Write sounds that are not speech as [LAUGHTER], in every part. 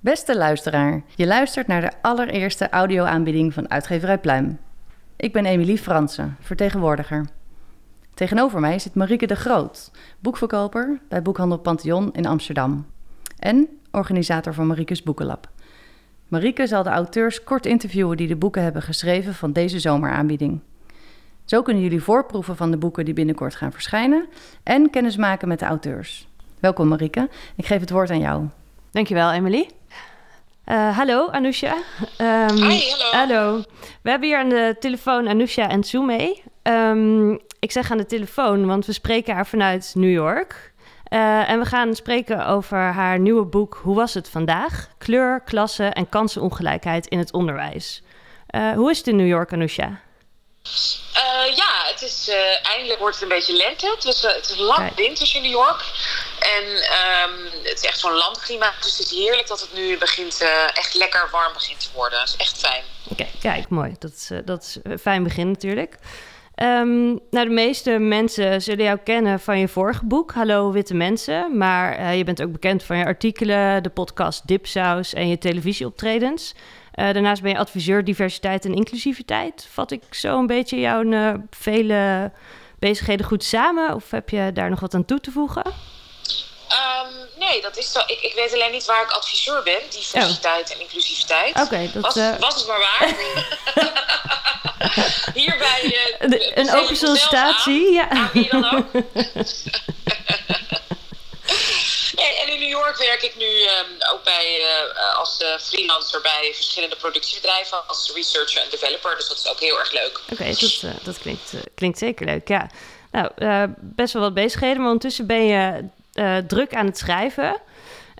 Beste luisteraar, je luistert naar de allereerste audioaanbieding van Uitgeverij Pluim. Ik ben Emilie Fransen, vertegenwoordiger. Tegenover mij zit Marieke de Groot, boekverkoper bij Boekhandel Pantheon in Amsterdam. En organisator van Marieke's Boekenlab. Marieke zal de auteurs kort interviewen die de boeken hebben geschreven van deze zomeraanbieding. Zo kunnen jullie voorproeven van de boeken die binnenkort gaan verschijnen en kennis maken met de auteurs. Welkom Marieke, ik geef het woord aan jou. Dankjewel Emily. Uh, hallo Anousha. Um, Hi, hallo. Hallo. We hebben hier aan de telefoon Anousha en Zoomé. Um, ik zeg aan de telefoon, want we spreken haar vanuit New York. Uh, en we gaan spreken over haar nieuwe boek Hoe was het vandaag? Kleur, klasse en kansenongelijkheid in het onderwijs. Uh, hoe is het in New York, Anousha? Uh, ja, het is, uh, eindelijk wordt het een beetje lente. Het is, uh, het is lang winters in New York. En um, het is echt zo'n landklimaat. Dus het is heerlijk dat het nu begint, echt lekker warm begint te worden. Dat is echt fijn. Oké, okay, kijk, mooi. Dat is, dat is een fijn begin natuurlijk. Um, nou, de meeste mensen zullen jou kennen van je vorige boek, Hallo Witte Mensen. Maar je bent ook bekend van je artikelen, de podcast Dipsaus en je televisieoptredens. Uh, daarnaast ben je adviseur diversiteit en inclusiviteit. Vat ik zo een beetje jouw uh, vele bezigheden goed samen? Of heb je daar nog wat aan toe te voegen? Um, nee, dat is zo. Ik, ik, weet alleen niet waar ik adviseur ben. Diversiteit oh. en inclusiviteit. Oké, okay, dat was, uh... was het maar waar. [LAUGHS] [LAUGHS] Hierbij. een open sollicitatie, ja. Aan wie dan ook. [LAUGHS] [LAUGHS] en in New York werk ik nu um, ook bij, uh, als uh, freelancer bij verschillende productiebedrijven als researcher en developer. Dus dat is ook heel erg leuk. Oké, okay, dat, uh, dat klinkt, klinkt zeker leuk. Ja, nou, best wel wat bezigheden, maar ondertussen ben je druk aan het schrijven.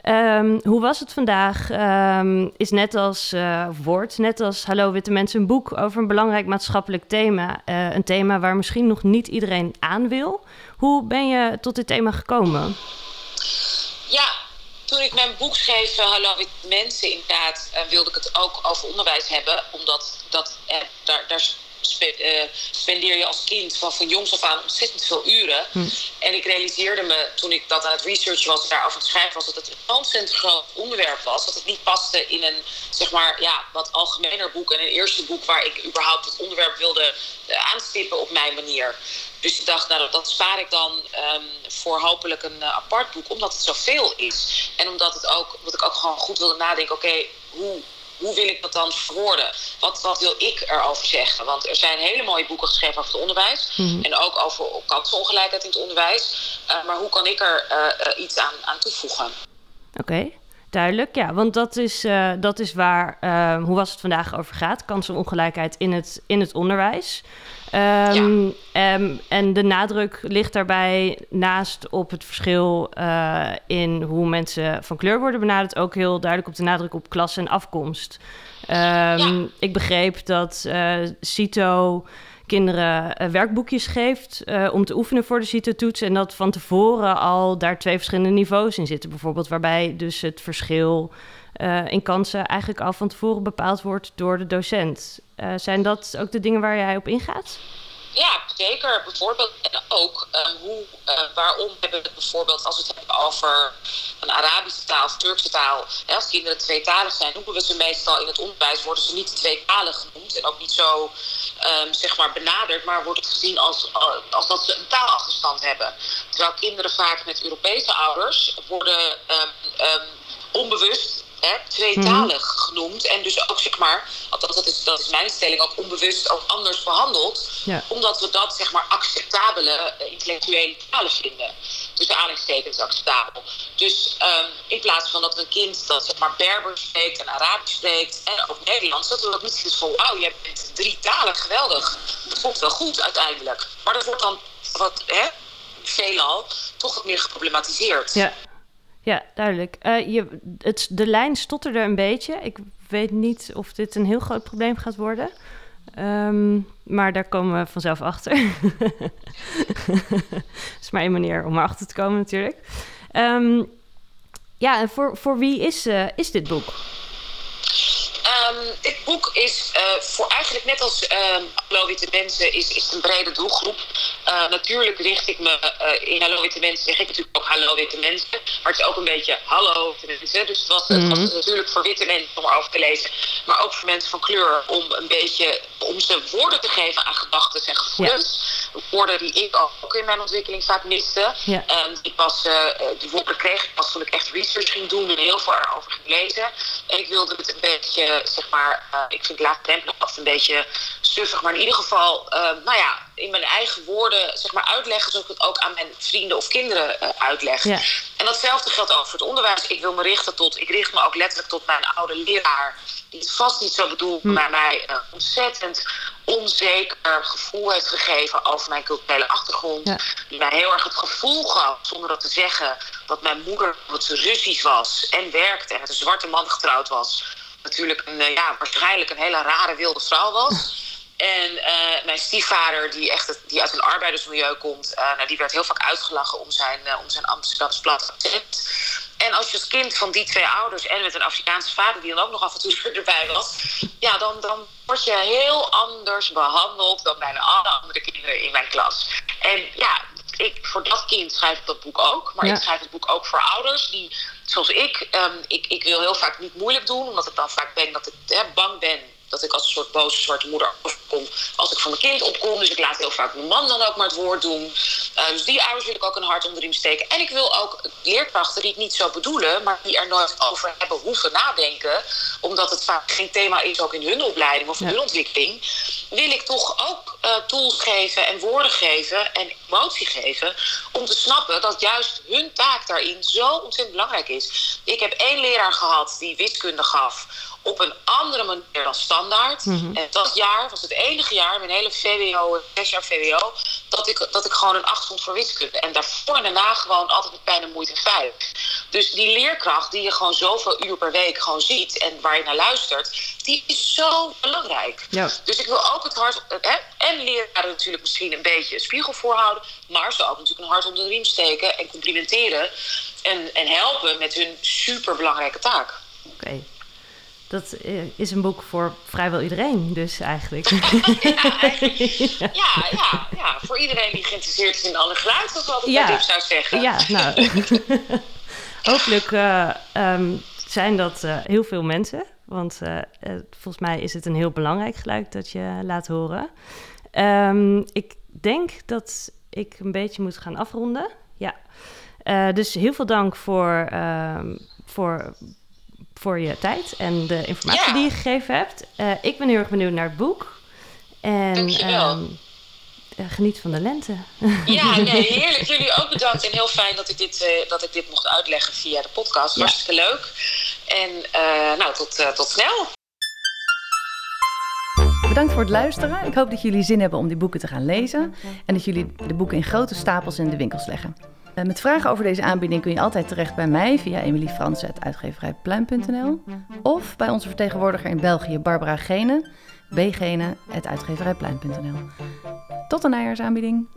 Um, hoe was het vandaag? Um, is net als uh, woord, net als Hallo Witte Mensen, een boek over een belangrijk maatschappelijk thema. Uh, een thema waar misschien nog niet iedereen aan wil. Hoe ben je tot dit thema gekomen? Ja, toen ik mijn boek schreef, uh, Hallo Witte Mensen, inderdaad, uh, wilde ik het ook over onderwijs hebben. Omdat dat, daar, daar spendeer je als kind van, van jongs af aan ontzettend veel uren. Hm. En ik realiseerde me toen ik dat aan het researchen was, daarover aan het schrijven was, dat het een ontzettend groot onderwerp was. Dat het niet paste in een, zeg maar, ja, wat algemener boek en een eerste boek waar ik überhaupt het onderwerp wilde aanstippen op mijn manier. Dus ik dacht, nou, dat spaar ik dan um, voor hopelijk een uh, apart boek, omdat het zoveel is. En omdat het ook, wat ik ook gewoon goed wilde nadenken, oké, okay, hoe, hoe wil ik dat dan verwoorden? Wat, wat wil ik erover zeggen? Want er zijn hele mooie boeken geschreven over het onderwijs. Mm-hmm. En ook over kansenongelijkheid in het onderwijs. Uh, maar hoe kan ik er uh, iets aan, aan toevoegen? Oké. Okay. Duidelijk, ja, want dat is, uh, dat is waar, uh, hoe was het vandaag over gaat, kansenongelijkheid in het, in het onderwijs. Um, ja. um, en de nadruk ligt daarbij naast op het verschil uh, in hoe mensen van kleur worden benaderd, ook heel duidelijk op de nadruk op klasse en afkomst. Um, ja. Ik begreep dat CITO kinderen werkboekjes geeft uh, om te oefenen voor de CITO-toets. En dat van tevoren al daar twee verschillende niveaus in zitten. Bijvoorbeeld waarbij dus het verschil uh, in kansen eigenlijk al van tevoren bepaald wordt door de docent. Zijn dat ook de dingen waar jij op ingaat? Ja, zeker. Bijvoorbeeld en ook uh, hoe, waarom hebben we het bijvoorbeeld als we het hebben over een Arabische taal of Turkse taal. Hè, als kinderen tweetalig zijn, noemen we ze meestal in het onderwijs, worden ze niet tweetalig genoemd en ook niet zo um, zeg maar benaderd, maar wordt gezien als, als dat ze een taalachterstand hebben. Terwijl kinderen vaak met Europese ouders worden um, um, onbewust tweetalig mm. genoemd. En dus ook, zeg maar, althans dat is, dat is mijn stelling, ook onbewust ook anders behandeld. Ja. Omdat we dat, zeg maar, acceptabele uh, intellectuele talen vinden. Dus de aanhalingstekens acceptabel. Dus um, in plaats van dat een kind dat, zeg maar, Berber spreekt en Arabisch spreekt en ook Nederlands, dat we ook niet zien van, wauw, je bent drie talen, geweldig. Dat voelt wel goed uiteindelijk. Maar dat wordt dan wat, hè, veelal toch wat meer geproblematiseerd. Ja. Ja, duidelijk. Uh, je, het, de lijn stotterde een beetje. Ik weet niet of dit een heel groot probleem gaat worden. Ehm, maar daar komen we vanzelf achter. Het [LAUGHS] is maar één manier om erachter te komen natuurlijk. Ehm, ja, en voor, voor wie is, uh, is dit boek? Um, dit boek is uh, voor eigenlijk net als um, Hallo Witte Mensen is, is een brede doelgroep. Uh, natuurlijk richt ik me uh, in Hallo Witte Mensen, zeg ik natuurlijk ook Hallo Witte Mensen. Maar het is ook een beetje Hallo Witte Mensen. Dus het was, mm -hmm. het was natuurlijk voor witte mensen om erover te lezen. Maar ook voor mensen van kleur om een beetje om ze woorden te geven aan gedachten en gevoelens. Ja. Woorden die ik ook in mijn ontwikkeling vaak miste. Ja. Um, die, pas, die woorden kreeg ik pas toen ik echt research ging doen en heel veel erover ging lezen. En ik wilde het een beetje zeg maar, uh, ik vind laagdrempelig altijd een beetje suffig, maar in ieder geval, uh, nou ja, in mijn eigen woorden, zeg maar, uitleggen zoals ik het ook aan mijn vrienden of kinderen uh, uitleg. Ja. En datzelfde geldt ook voor het onderwijs. Ik wil me richten tot, ik richt me ook letterlijk tot mijn oude leraar, die het vast niet zo bedoelt, hm. maar mij ontzettend onzeker gevoel heeft gegeven over mijn culturele achtergrond. Ja. Die mij heel erg het gevoel gaf, zonder dat te zeggen, dat mijn moeder wat ze Russisch was en werkte en met een zwarte man getrouwd was natuurlijk een, uh, ja, waarschijnlijk een hele rare wilde vrouw was. [LAUGHS] En uh, mijn stiefvader, die, echt die uit een arbeidersmilieu komt, uh, nou, die werd heel vaak uitgelachen om zijn, om zijn Amsterdamse plat accent. En als je als kind van die twee ouders en met een Afrikaanse vader, die dan ook nog af en toe [LAUGHS] erbij was, ja, dan, dan word je heel anders behandeld dan bijna alle andere kinderen in mijn klas. En ja, ik, voor dat kind schrijf ik dat boek ook. Maar Ja. ik schrijf het boek ook voor ouders die, zoals ik, ehm, ik, ik wil heel vaak niet moeilijk doen, omdat ik dan vaak ben dat ik hè, bang ben dat ik als een soort boze zwarte moeder overkom als ik van mijn kind opkom. Dus ik laat heel vaak mijn man dan ook maar het woord doen. Uh, dus die ouders wil ik ook een hart onder de riem steken. En ik wil ook leerkrachten die het niet zo bedoelen, maar die er nooit over hebben hoeven nadenken, omdat het vaak geen thema is ook in hun opleiding of in Ja. hun ontwikkeling, wil ik toch ook uh, tools geven en woorden geven en emotie geven om te snappen dat juist hun taak daarin zo ontzettend belangrijk is. Ik heb één leraar gehad die wiskunde gaf op een andere manier dan standaard. Mhm. En dat jaar was het enige jaar, mijn hele VWO, zes jaar VWO, dat ik, dat ik gewoon een acht stond voor wiskunde. En daarvoor en daarna gewoon altijd met pijn en moeite vijf. Dus die leerkracht die je gewoon zoveel uur per week gewoon ziet en waar je naar luistert, die is zo belangrijk. Ja. Dus ik wil ook het hart, hè, en leraren natuurlijk misschien een beetje een spiegel voorhouden, maar ze ook natuurlijk een hart onder de riem steken en complimenteren en, en helpen met hun superbelangrijke taak. Oké. Dat eh, is een boek voor vrijwel iedereen, dus eigenlijk. [LAUGHS] Ja, eigenlijk. [LAUGHS] Ja, ja, ja, voor iedereen die geïnteresseerd is in ander geluid, zoals we altijd Ja. zou zeggen. Ja, nou. [LAUGHS] Hopelijk eh, ehm, zijn dat eh, heel veel mensen. Want eh, eh, volgens mij is het een heel belangrijk geluid dat je laat horen. Ehm, ik denk dat ik een beetje moet gaan afronden. Ja. Dus heel veel dank voor, ehm, voor, voor je tijd en de informatie Ja. die je gegeven hebt. Ik ben heel erg benieuwd naar het boek. En Dankjewel. ehm, eh, geniet van de lente. Ja, [LAUGHS] nee, heerlijk. Jullie ook bedankt. En heel fijn dat ik dit, eh, dat ik dit mocht uitleggen via de podcast. Ja. Hartstikke leuk. En eh, nou, tot, tot snel. Bedankt voor het luisteren. Ik hoop dat jullie zin hebben om die boeken te gaan lezen. En dat jullie de boeken in grote stapels in de winkels leggen. Eh, Met vragen over deze aanbieding kun je altijd terecht bij mij via emiliefransen.uitgeverijpluim.nl of bij onze vertegenwoordiger in België Barbara Gene, bgene.uitgeverijpluim.nl. Tot de najaarsaanbieding.